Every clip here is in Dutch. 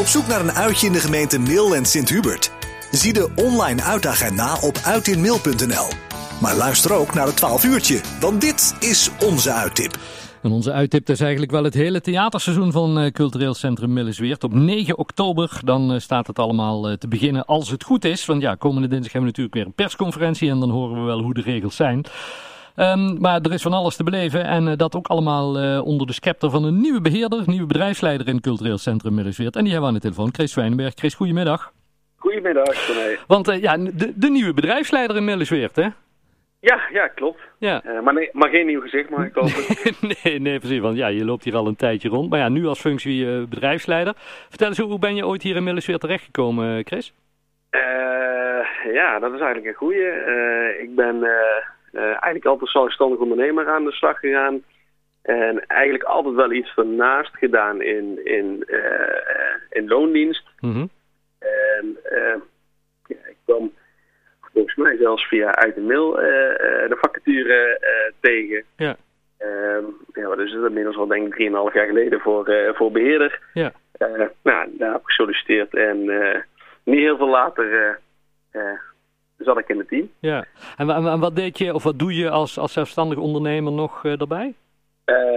Op zoek naar een uitje in de gemeente Mil en Sint-Hubert? Zie de online uitagenda op uitinmail.nl. Maar luister ook naar het 12 uurtje, want dit is onze uittip. En onze uittip is eigenlijk wel het hele theaterseizoen van uh, Cultureel Centrum Millesweert. Op 9 oktober dan uh, staat het allemaal uh, te beginnen als het goed is. Want ja, komende dinsdag hebben we natuurlijk weer een persconferentie en dan horen we wel hoe de regels zijn. Um, maar er is van alles te beleven en dat ook allemaal onder de scepter van een nieuwe beheerder, nieuwe bedrijfsleider in Cultureel Centrum Millesweert. En die hebben we aan de telefoon, Chris Zwijnenberg. Chris, goedemiddag. Goedemiddag, René. Want ja, de, de, nieuwe bedrijfsleider in Millesweert, hè? Ja, ja, klopt. Ja. Maar, nee, maar geen nieuw gezicht, mag ik hopen. nee, nee, precies. Want ja, je loopt hier al een tijdje rond. Maar ja, nu als functie bedrijfsleider. Vertel eens, hoe ben je ooit hier in Millesweer terechtgekomen, Chris? Ja, dat is eigenlijk een goeie. ik ben eigenlijk altijd zelfstandig ondernemer aan de slag gegaan. En eigenlijk altijd wel iets ernaast gedaan in, in, in loondienst. Mm -hmm. En ja, ik kwam volgens mij zelfs via uit de mail de vacature tegen. Ja. Uh, ja, dat is het inmiddels al denk ik 3,5 jaar geleden voor, voor beheerder. Ja. nou, daar heb ik gesolliciteerd en niet heel veel later zat ik in het team. Ja. En, en, en, wat deed je of wat doe je als, als zelfstandig ondernemer nog daarbij?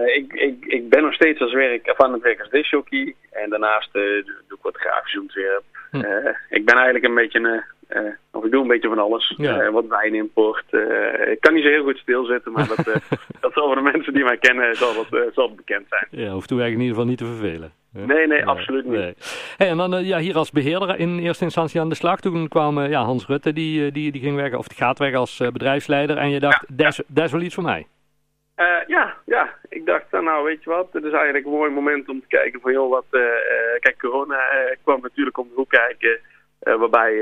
ik, ik, ik ben nog steeds als werk, of aan het werk als discjockey. En daarnaast doe ik wat grafisch ontwerp. Hm. ik ben eigenlijk een beetje een uh, of ik doe een beetje van alles. Ja. Uh, wat wijnimport. Uh, ik kan niet zo heel goed stilzitten, maar dat, dat zal voor de mensen die mij kennen zal dat, zal bekend zijn. Ja, hoeft u eigenlijk in ieder geval niet te vervelen. Nee, nee, nee, absoluut niet. Nee. Hey, en dan ja, hier als beheerder in eerste instantie aan de slag. Toen kwam ja, Hans Rutte, die, die, die ging werken, of die gaat werken als bedrijfsleider. En je dacht, ja, dat, is, wel iets voor mij. ja, ja, ik dacht, nou weet je wat, het is eigenlijk een mooi moment om te kijken van joh, wat, kijk, corona kwam natuurlijk om de hoek kijken. Waarbij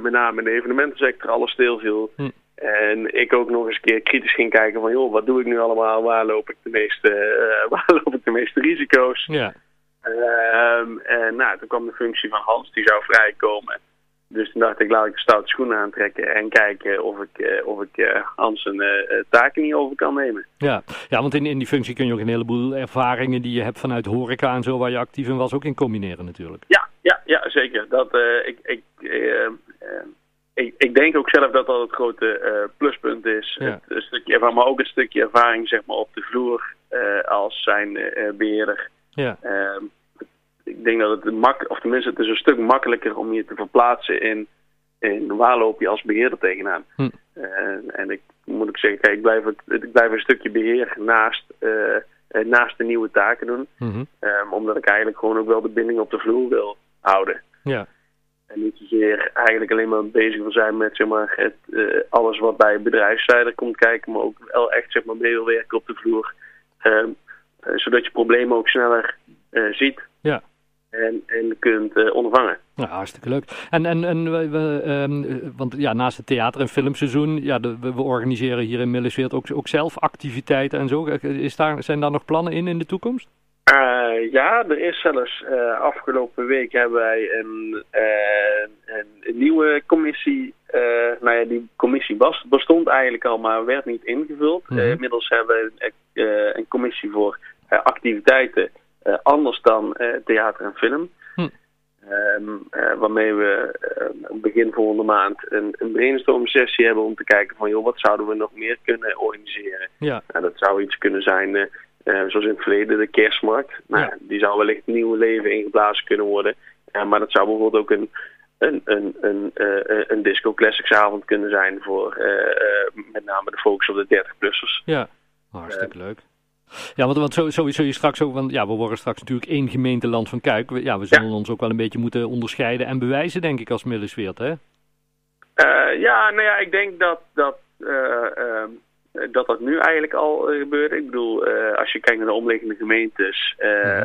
met name in de evenementensector alles stilviel. Hm. En ik ook nog eens een keer kritisch ging kijken van... joh, wat doe ik nu allemaal? Waar loop ik de meeste, waar loop ik de meeste risico's? Ja. Um, en nou, toen kwam de functie van Hans, die zou vrijkomen. Dus toen dacht ik, laat ik de stoute schoenen aantrekken... en kijken of ik, of ik Hans een taken niet over kan nemen. Ja, ja want in, in die functie kun je ook een heleboel ervaringen... die je hebt vanuit horeca en zo, waar je actief in was, ook in combineren natuurlijk. Ja, ja, ja, zeker. Dat, uh, ik, ik, uh, ik, ik denk ook zelf dat dat het grote pluspunt is. Ja. Het, een stukje ervaring, maar ook het stukje ervaring zeg maar, op de vloer als zijn beheerder. Ja. Ehm, ik denk dat het mak, of tenminste het is een stuk makkelijker om je te verplaatsen in, in waar loop je als beheerder tegenaan. Hm. en ik moet ik zeggen, kijk, ik blijf, het, ik blijf een stukje beheer naast naast de nieuwe taken doen. Mm -hmm. um, omdat ik eigenlijk gewoon ook wel de binding op de vloer wil houden. Ja. En niet zozeer eigenlijk alleen maar bezig wil zijn met zeg maar, het, uh, alles wat bij bedrijfsleider komt kijken, maar ook wel echt zeg maar, mee wil werken op de vloer. Um, uh, zodat je problemen ook sneller ziet. Ja. En, en kunt ondervangen. Nou, hartstikke leuk. En, en, en we, we, um, want ja, naast het theater- en filmseizoen, ja, de, we, we, organiseren hier in Millesweert ook, ook zelf activiteiten en zo. Is daar, zijn daar nog plannen in in de toekomst? Uh, ja, er is zelfs uh, afgelopen week hebben wij een, uh, een nieuwe commissie. nou ja, die commissie was, bestond eigenlijk al, maar werd niet ingevuld. Mm -hmm. inmiddels hebben we een, een commissie voor activiteiten anders dan theater en film. Hm. Um, waarmee we begin volgende maand een, een brainstorm sessie hebben om te kijken van joh, wat zouden we nog meer kunnen organiseren. Ja. Nou, dat zou iets kunnen zijn zoals in het verleden de kerstmarkt. Nou, Ja. Die zou wellicht nieuw leven ingeblazen kunnen worden. Maar dat zou bijvoorbeeld ook een, een, een, een, een disco classics avond kunnen zijn voor met name de focus op de 30-plussers. Ja, hartstikke leuk. Ja, want, want sowieso je straks ook, want ja, we worden straks natuurlijk één gemeenteland van Kuik. We, ja, we zullen Ja. ons ook wel een beetje moeten onderscheiden en bewijzen, denk ik, als Millesweert, hè? Uh, ja, nou ja, ik denk dat dat, uh, uh, dat, dat nu eigenlijk al gebeurt. Ik bedoel, als je kijkt naar de omliggende gemeentes, Mhm.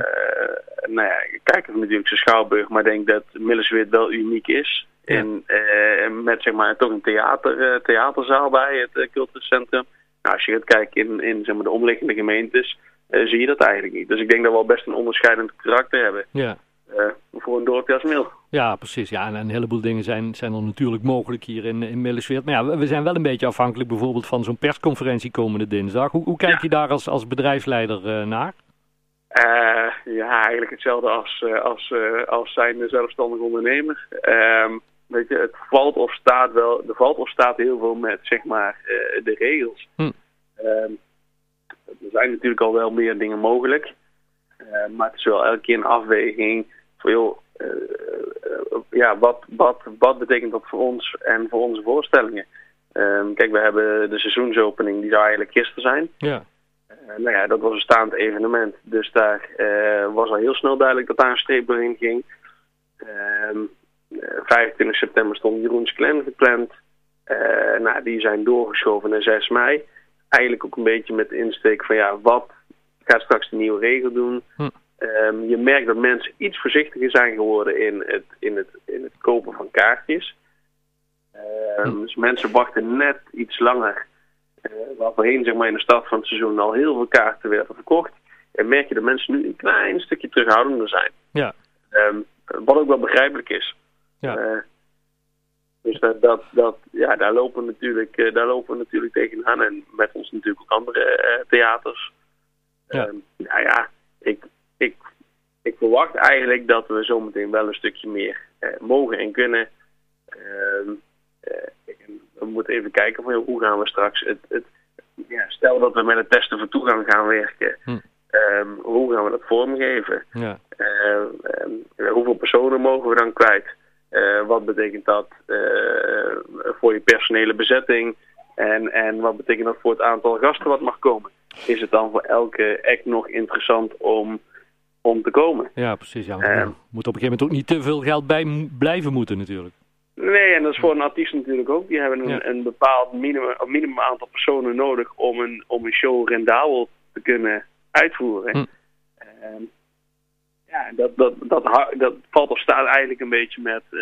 nou ja, kijk even natuurlijk naar Schouwburg, maar ik denk dat Millesweert wel uniek is. Ja. En met zeg maar toch een theater, theaterzaal bij het cultuurcentrum. Nou, als je gaat kijken in, in zeg maar, de omliggende gemeentes, zie je dat eigenlijk niet. Dus ik denk dat we al best een onderscheidend karakter hebben Ja. voor een dorpje als Mil. Ja, precies. Ja, en een heleboel dingen zijn, zijn er natuurlijk mogelijk hier in, in. Maar ja, we, zijn wel een beetje afhankelijk bijvoorbeeld van zo'n persconferentie komende dinsdag. Hoe, hoe kijk Ja. je daar als, als bedrijfsleider eh, naar? Ja, eigenlijk hetzelfde als, als, als zijn zelfstandig ondernemer. Ehm, weet je, het valt of staat wel, er valt of staat heel veel met zeg maar de regels. Hm. Ehm, er zijn natuurlijk al wel meer dingen mogelijk. maar het is wel elke keer een afweging van joh, ja, wat, wat, wat betekent dat voor ons en voor onze voorstellingen? Um, kijk, we hebben de seizoensopening, die zou eigenlijk gisteren zijn. Ja. Uh, nou ja, dat was een staand evenement. Dus daar uh, was al heel snel duidelijk dat daar een streep doorheen ging. Um, 25 september stond Jeroens Clan gepland. Eh, nou, die zijn doorgeschoven naar 6 mei. Eigenlijk ook een beetje met de insteek van ja, wat gaat straks de nieuwe regel doen? Hm. Um, je merkt dat mensen iets voorzichtiger zijn geworden in het, in het, in het kopen van kaartjes. Uh, Dus mensen wachten net iets langer. Uh, waar voorheen zeg maar, in de start van het seizoen al heel veel kaarten werden verkocht. En merk je dat mensen nu een klein stukje terughoudender zijn. Ja. Um, wat ook wel begrijpelijk is. Ja. Uh, dus dat, dat, dat, ja, daar, lopen we natuurlijk, uh, daar lopen we natuurlijk tegenaan. En met ons natuurlijk ook andere theaters. Ja. Um, nou ja, ik, ik, ik verwacht eigenlijk dat we zometeen wel een stukje meer mogen en kunnen. Uh, we moeten even kijken van hoe gaan we straks het, het ja, stel dat we met het testen voor toegang gaan werken. Hm. Um, hoe gaan we dat vormgeven? Ja. Uh, hoeveel personen mogen we dan kwijt? Uh, wat betekent dat uh, voor je personele bezetting? En, en wat betekent dat voor het aantal gasten wat mag komen? Is het dan voor elke act nog interessant om, om te komen? Ja, precies. Ja. Um, moet op een gegeven moment ook niet te veel geld bij blijven moeten natuurlijk. Nee, en dat is voor een artiest natuurlijk ook. Die hebben een, Ja. een bepaald minimum, een minimum aantal personen nodig om een, om een show rendabel te kunnen uitvoeren. Hm. Ehm, ja, dat, dat, dat, dat valt of staat eigenlijk een beetje met, eh,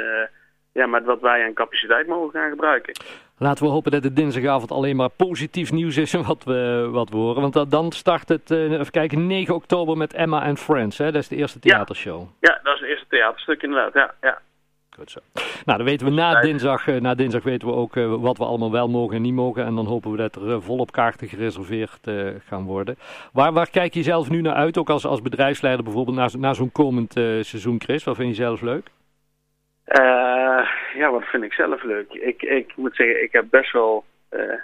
ja, met wat wij aan capaciteit mogen gaan gebruiken. Laten we hopen dat het dinsdagavond alleen maar positief nieuws is wat we, wat we horen. Want dat- dan start het, eh, even kijken, 9 oktober met Emma and Friends. Hè? Dat is de eerste Ja. theatershow. Ja, dat is het eerste theaterstuk inderdaad. Ja, ja. Goed zo. Nou, dan weten we na dinsdag, eh, na dinsdag weten we ook eh, wat we allemaal wel mogen en niet mogen. En dan hopen we dat er eh, volop kaarten gereserveerd gaan worden. Waar, waar kijk je zelf nu naar uit, ook als, als bedrijfsleider bijvoorbeeld, naar, naar zo'n komend seizoen, Chris? Wat vind je zelf leuk? Ja, wat vind ik zelf leuk? Ik, ik moet zeggen, ik heb best wel...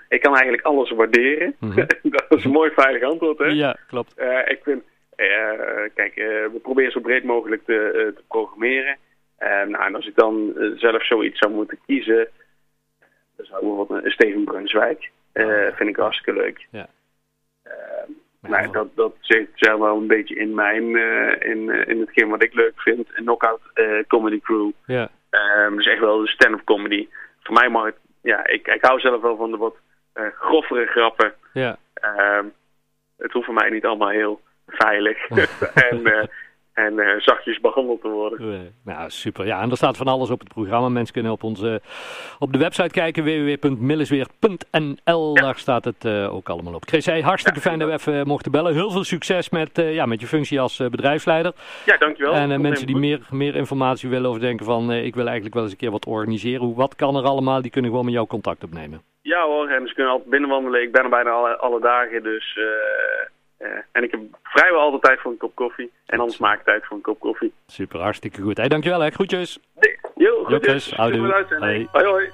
ik kan eigenlijk alles waarderen. Mhm. dat is een mooi veilig antwoord, hè? Ja, klopt. Ik vind, kijk, we proberen zo breed mogelijk te, te programmeren. En, nou, en als ik dan eh, zelf zoiets zou moeten kiezen, dan zou ik bijvoorbeeld een Steven Brunswijk. eh vind ik hartstikke leuk. Ja. Eh, nou, dat, dat zit zelf wel een beetje in mijn, eh, in, in hetgeen wat ik leuk vind. Een knockout eh, comedy crew. Ja, Ehm dus echt wel de stand-up comedy. Voor mij mag het, ja, ik, ik hou zelf wel van de wat eh groffere grappen. ja. Ehm, het hoeft voor mij niet allemaal heel veilig en, en eh, zachtjes behandeld te worden. Eh, Nou, super. Ja, en er staat van alles op het programma. Mensen kunnen op onze op de website kijken, www.millesweer.nl. Daar staat het eh, ook allemaal op. Chris, hey, hartstikke Ja, fijn dat we even mochten bellen. Heel veel succes met, ja, met je functie als bedrijfsleider. Ja, dankjewel. en mensen die meer, meer informatie willen of denken van, ik wil eigenlijk wel eens een keer wat organiseren. Wat kan er allemaal? Die kunnen gewoon met jou contact opnemen. Ja hoor, en ze kunnen altijd binnenwandelen. Ik ben er bijna alle, alle dagen, dus... eh, en ik heb vrijwel altijd tijd voor een kop koffie. En anders maak ik tijd voor een kop koffie. Super, hartstikke goed. Hey, dankjewel hè. Groetjes. Nee, yo, dus. Houdoe. Hoi. hoi.